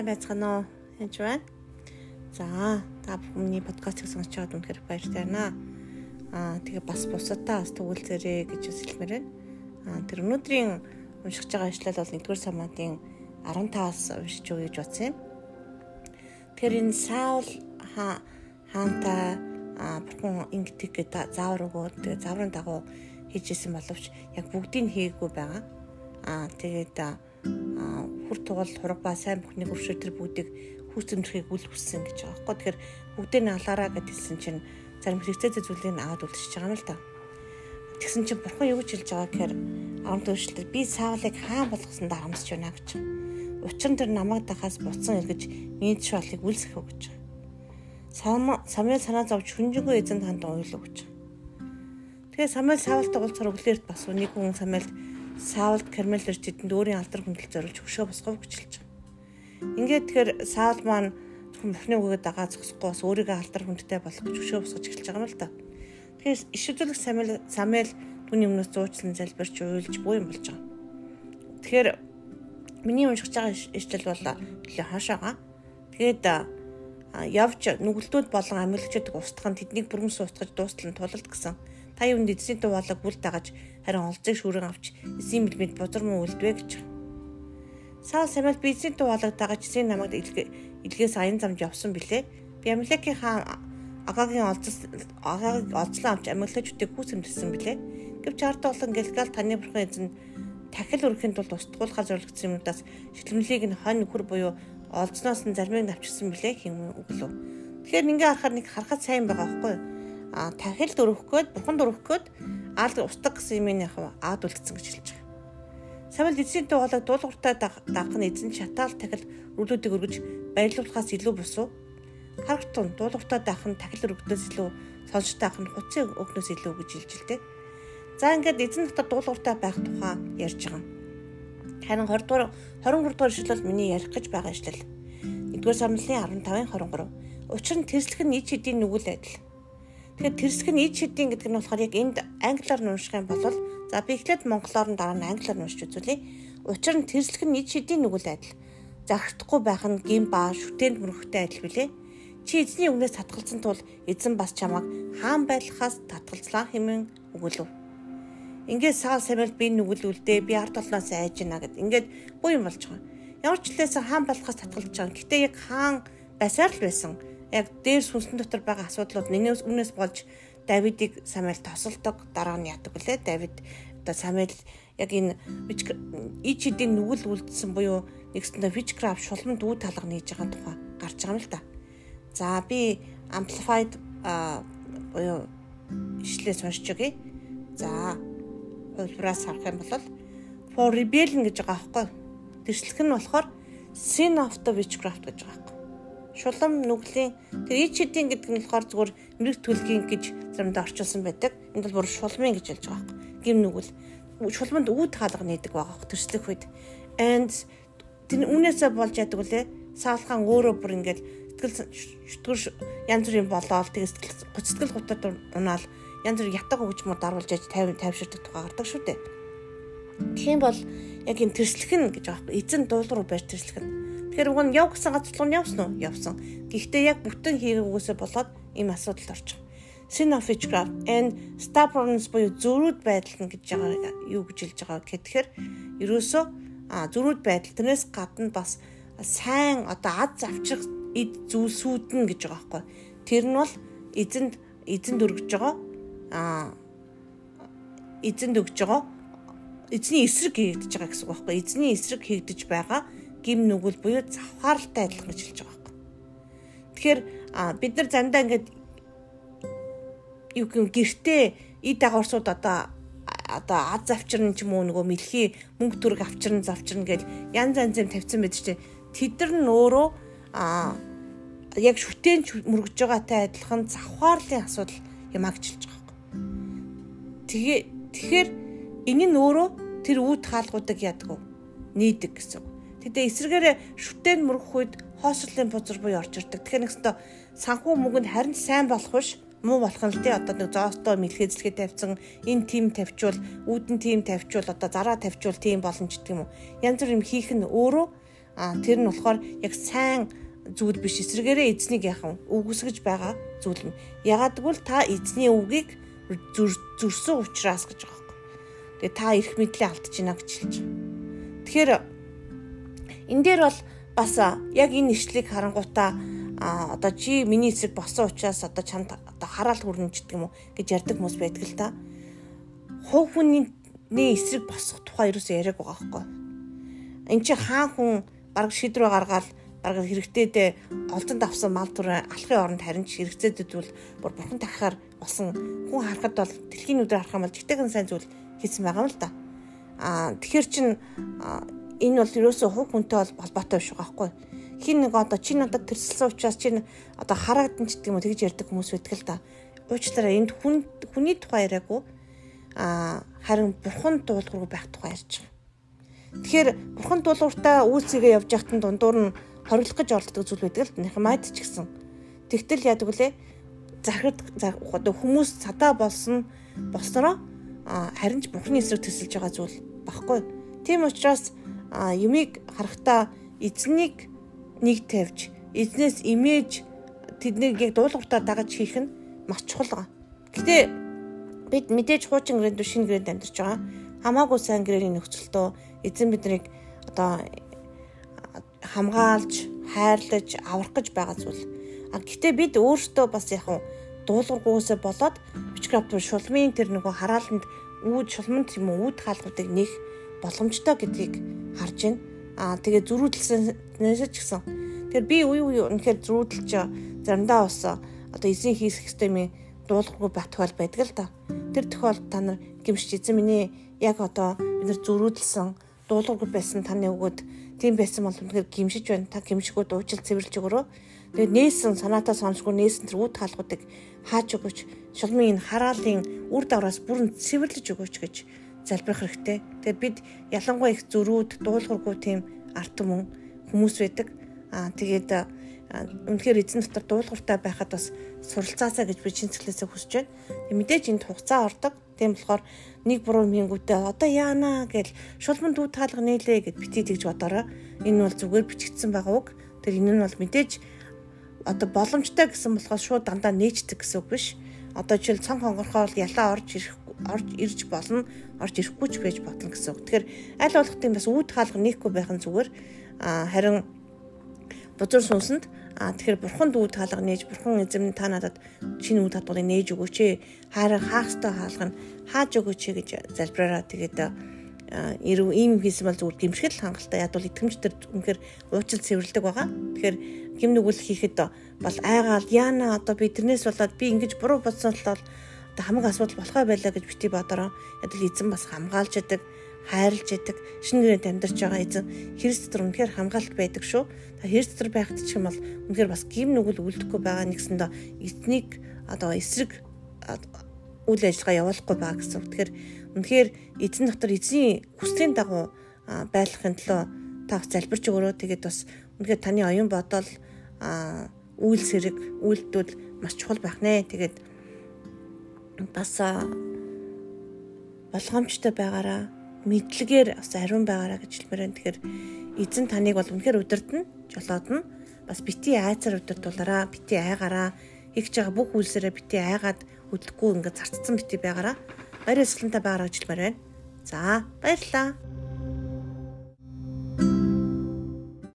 сайн байцгаана уу? Яаж байна? За, та бүхний подкастыг сонсч байгаад үнэхээр баяртай байна. Аа, тэгээ бас бусадаа бас төгөлзөрэй гэж хэлмээр байна. Аа, тэр өнөөдрийн уншиж байгаа ишлэл бол 1-р Самуудын 15-аас уншиж өгье гэж бодсон юм. Тэр энэ Саул хаантай аа бурхан ингэдэг гэдэг заавар өгөөд тэгээ зааврын дагуу хийжсэн боловч яг бүгдийг хийгээгүй байгаа. Аа, тэгээд хүр тугал хурга сайн бүхнийг өршөө тэр бүгдийг хүүц зэмдэрхийг үл хүссэн гэж байгаа байхгүй. Тэгэхээр бүгдээ нь алаараа гэдгийгсэн чинь зарим хэрэгцээтэй зүйлийг аваад үлдчихэж байгаа юм л да. Тэгсэн чинь бурхан юу гэж хэлж байгаа гэхээр аврам төвшлэлд би саавлыг хаан болгосон дарамсч байна гэж. Учир нь тэр намайг дахаас буцсан эргэж минь шалыг үлсэх үү гэж. Самуэль санаа зовж хүнжингөө эзэн танд уйлуу гэж. Тэгээ Самуэль Саултай уулзахаар өглөөрт бас нэг хүн Самуэль Саулд Кармел ирж тэдэнд өөрийн алдар хүндэл зориулж өшөө босгов хэлж байгаа. Ингээд тэгэхээр Саул маань зөвхөн бухны өгөөд дагаа зогсохгүй бас өөрийгөө алдар хүндтэй болох гэж өшөө босгож эхэлж байгаа юм л да. Тэгэхээр иш үзүүлэх Самуэль Самуэль түүний өмнөөс зуучлан залбирч уйлж буй юм болж байгаа. Тэгэхээр миний уншиж байгаа ишлэл бол нэлээ хаашаага. Тэгээд явж нүгэлтүүд болон амьлагчид устгах нь тэднийг бүрэн суутгаж дуустал нь тулалд гэсэн та юунд эзний дуу болог бүл дагаж харин олзыг шүүрэн авч эсийн бэлмэд бузар муу үлдвэ гэж. Саул Самуэль би эзний дуу болог дагаж эсийн намайг илгээс аян замд явсан билээ. Би Амлекийн хаан Агагийн олзс Агагийг олзлон авч Амлекчүүдийг хүүс өмдсөн билээ. Гэвч ард болон Гэлгал таны бурхан эзэн тахил өрхийн тулд устгуулахаар зорилгосон юмудаас шилмлийг нь хонь нөхөр буюу олзноос нь зармыг навчсан билээ хэм үглөө. Тэгэхээр ингээ харахаар нэг харахад сайн байгаа байхгүй юу? А тахил дөрөх гээд бурхан дөрөх гээд аал устдаг гэсэн юм яг аад үлдсэн гэж хэлж байгаа. Самуэль эзний дуулаг дуулууртаа дагах нь эзэн шатаал тахил рүүлүүдийг өргөж баярлуулахаас илүү бусуу. Харагтун дуулууртаа дагах нь тахил өргөдөөс илүү сонсож таах нь хуцын өгнөөс илүү гэж хэлжилтэй. За ингээд эзэн дотор дуулууртаа байх тухай ярьж байгаа. Харин 20 дугаар 23 дугаар ишлэл миний ярих гэж байгаа ишлэл. 1-р Самуэлийн 15-ын 23. Учир нь тэрслэх нь ич хэдийн нүгэл адил Тэгэхээр тэрсэг нь ид шидийн гэдэг нь болохоор яг энд англиар унших юм бол за би эхлээд монголоор нь дараа нь англиар уншиж үзүүлье. Учир нь тэрслэг нь ид шидийн нүгэл адил. Загтахгүй байх нь гин ба шүтээнд мөрөхтэй адил билээ. Чи эзний үгнээс татгалзсан тул эзэн бас чамайг хаан байлахаас татгалзлаа хэмээн өгөлөв. Ингээд саал самэлд би нүгэл үлдээ би ард толноос айж гинэ гэд. Ингээд буу юм болж байгаа. Ямар ч хэлээс хаан болохоос татгалж байгаа. Гэтэ яг хаан байсаар л байсан яг дээр сүнсэн дотор байгаа асуудлууд нэнээс өмнөөс болж Давидыг Самуэль тосолдог дараа нь яадаг үлээ. Давид одоо Самуэль яг энэ ичидийн нүгэл үлдсэн буюу нэгсэндээ witchcraft шулманд үе талга нээж байгаа тухай гарч байгаа юм л да. За би amplified буюу ишлээс уншиж өгье. За хувьраас харах юм бол for rebellion гэж байгаа аахгүй. Тэрслэх нь болохоор sin of the witchcraft гэж байгаа шулам нүглийн тэр ич хэдийн гэдэг нь болохоор зүгээр мэрэг төлгийн гэж заримдаа орчуулсан байдаг. Энд бол бүр шулмын гэж хэлж байгаа байхгүй. Гим нүгэл шулманд үүд хаалга нээдэг байгаа төслөх үед. And тэр үнээсээ болж яадаг үлээ. Саалхан өөрөө бүр ингээд сэтгэл шүтгэр янз бүрийн болоод тэгээ сэтгэл гоцтгэл гутад унаал янз бүр ятаг хөгжмөд даруулж яж 50 50 тухай гардаг шүү дээ. Тийм бол яг энэ тэрслэх нь гэж байхгүй. Эзэн дуулууруу барь тэрслэх нь Тэгэхээр уг нь яв гэсэн газар руу явсан уу? Явсан. Гэхдээ яг бүтэн хэрэггүйсээ болоод ийм асуудалд орчих. Sin of witchcraft and stubbornness буюу зөрүүд байдал нь гэж байгаа юу гэж хэлж байгаа гэхээр ерөөсөө зөрүүд байдал тэрнээс гадна бас сайн одоо ад завчрах эд зүйлсүүд нь гэж байгаа байхгүй. Тэр нь бол эзэнд эзэнд өргөж байгаа а эзэнд өгж байгаа эзний эсрэг хийгдэж байгаа гэсэн үг байхгүй. Эзний эсрэг хийгдэж байгаа гим нүгэл буюу завхааралтай адилхан гэж хэлж байгаа байхгүй. Тэгэхээр бид нар зандаа ингээд юу гэм гэртээ ид дагаварсууд одоо одоо аз завчрын ч юм уу нөгөө мэлхий мөнгө төрөг авчрын завчрын гэж янз янзын тавьсан байдаг чинь тэд нар нь өөрөө а яг шүтэн мөргөж байгаатай адилхан завхаарлын асуудал юм а гэж хэлж байгаа байхгүй. Тэгээ тэгэхээр энэ нь өөрөө тэр үүд хаалгуудыг яадаг вэ? нийдэг гэсэн. Тэгтээ эсрэгээрээ шүтэн мөрөх үед хоосрлын бузар буюу орж ирдэг. Тэгэхээр нэгсдөө санхүү мөнгөнд харин сайн болох биш муу болох нь л тий одоо нэг зоостой мэлхээзлэгээ тавьсан энэ тим тавьчвал үүдэн тим тавьчвал одоо зараа тавьчвал тийм боломж гэдэг юм уу янз бүр юм хийх нь өөрөө тэр нь болохоор яг сайн зүйл биш эсрэгээрээ эзнийг яхан үгүйсгэж байгаа зүйл нь. Ягаад гэвэл та эзний үгийг зөрсөн учраас гэж байгаа юм. Тэгээ та эрх мэдлээ алдаж байна гэж хэлж. Тэгэхээр энэ дээр бол бас яг энэ ишлийг харангуйтаа а одоо чи миний эсрэг босон учраас одоо чамд одоо хараал хүрнэ гэдэг юм уу гэж ярьдаг хүмүүс байдаг л та. Хувь хүний эсрэг босох тухай юу ч яриаг байгаа байхгүй. Энд чи хаан хүн баг шийдрөө гаргаад баг хэрэгтэйдээ олдонд авсан мал түрээ алхахын оронд харин ч хэрэгцээдэд бол бүр бурхан тахаар болсон хүн харахад бол дэлхийн өдөр харах юм бол жигтэйгэн сайн зүйл хийсэн байгаа юм л да. Аа тэгэхэр чин энэ бол ерөөсөө хувь хүнтэй холбоотой биш байгаа байхгүй. Хин нэг одоо чи надад тэрсэлсэн учраас чи одоо хараадан ч гэдэг юм уу тэгж ярьдаг хүмүүс байдаг л да. Уучлаарай энд хүн хүний тухай яриаггүй аа харин бурхан дуулуургүй байх тухай ярьж байгаа. Тэгэхээр бурхан дуулууртаа үйлцгээ явж байхад дундуур нь хориглох гэж оролддог зүйл байдаг л Нехемайд ч гэсэн. Тэгтэл яадаг вүлээ захирд одоо хүмүүс цадаа болсон болснороо харин ч бурхны эсрэг төсөлж байгаа зүйл багхгүй. Тийм учраас юмыг харахтаа эзнийг нэг тавьж эзнээс имиж тэднийг яг дуулууртаа дагаж хийх нь маш чухал. Гэтэ бид мэдээж хуучин гэрээнд шинэ гэрээнд амьдарч байгаа. Хамаагүй сайн гэрээний нөхцөлтөө эзэн биднийг одоо хамгаалж, хайрлаж, аврах гэж байгаа зүйл. А гэтээ бид өөрсдөө бас яг дуулуургүйсээ болоод Witchcraft шулмын тэр нөгөө харааланд үүд шулманд юм уу үүд хаалгуудыг нэх боломжтой гэдгийг харж байна. Аа тэгээ зөрүүдэлснээс ч гэсэн. Тэгэхээр би үе үе үнэхээр зөрүүдэлж заримдаа бас одоо эзэн хийх системийн дуулахгүй байх тохиол байдаг л да. Тэр тохиолдолд та нар гимшиж эзэн миний яг одоо бид нар зөрүүдэлсэн дуулуугүй байсан таны өгөөд тийм байсан бол үнэхээр гимшиж байна. Та гимшгөө дуучил цэвэрлж өгөрөө. Тэгээд нээсэн санаатаа сонсгүй нээсэн тэр үүд хаалгуудыг хааж өгөөч. Шулмын энэ хараалын үр дагавраас бүрэн цэвэрлэж өгөөч гэж залбирах хэрэгтэй. Тэгээд бид ялангуяа их зөрүүд дуулуургүй тийм арт түмэн хүмүүс байдаг. Аа тэгээд үнэхээр эзэн дотор дуулууртай байхад бас суралцаасаа гэж би чинцгэлээсээ хүсэж байна. Мэдээж энд хугацаа ордог. Тийм болохоор нэг буруу мингүүтээ одоо яана гэж шулман дүү таалга нээлээ гэд битий тэгж бодороо. Энэ бол зүгээр бичигдсэн байгаа үг. Тэр энэ нь бол мэдээж одоо боломжтой гэсэн болохоос шууд дандаа нээждэг гэсэн үг биш. Одоо жишээл цонх хонгорхоо бол ялаа орж ирэх орж ирж болно, орж ирэхгүй ч байж болно гэсэн үг. Тэгэхээр аль болох тийм бас үүд хаалга нийхгүй байх нь зүгээр. Харин бузар суусанд А тэгэхээр бурхан дүү таалга нээж бурхан эзэм та надад шинэ үе татварыг нээж өгөөч ээ. Хараа хаах ёстой хаалга нь хааж өгөөч ээ гэж залбираараа тэгээд ирв ийм хийсэн бол зүгээр гимшгэл хангалттай ядвал итгэмж төр үнэхээр уучлал цэвэрлдэг байгаа. Тэгэхээр гим нүгэл хийхэд бол айгаал яана одоо би тэрнээс болоод би ингэж буруу бодсон л одоо хамаг асуудал болохоо байлаа гэж бити бодороо ядвал эзэн бас хамгаалж яадаг хайрлж яадаг шинэ гэрээнд амьдарч байгаа эзэн Христ дотор үнэхээр хамгаалалт байдаг шүү. Христ дотор байхад ч юм бол үнэхээр бас гим нүгэл үлдэхгүй байгаа нэгсэндээ эзнийг одоо эсрэг үйл ажиллагаа явуулахгүй байгаа гэсэн. Тэгэхээр үнэхээр эзэн дотор эзний хүслийн дагуу байхын төлөө та бас залбирч өгөрөө. Тэгээд бас үнэхээр таны оюун бодол үйл сэрэг үйлдэл маш чухал байх нэ. Тэгээд бас болгоомжтой байгаараа мэдлэгээр бас ариун байгаараа гэж хэлмээр байна. Тэгэхээр эзэн таныг бол үнэхээр удирдна, жолоодно. Бас бити айцаар удирдуулаараа, бити айгаараа хийж байгаа бүх үйлсээрээ бити айгаад хөдлөхгүй ингээд зарцсан бити байгаараа. Баяр ёслонтой байгаараа гэж хэлмээр байна. За, баярлалаа.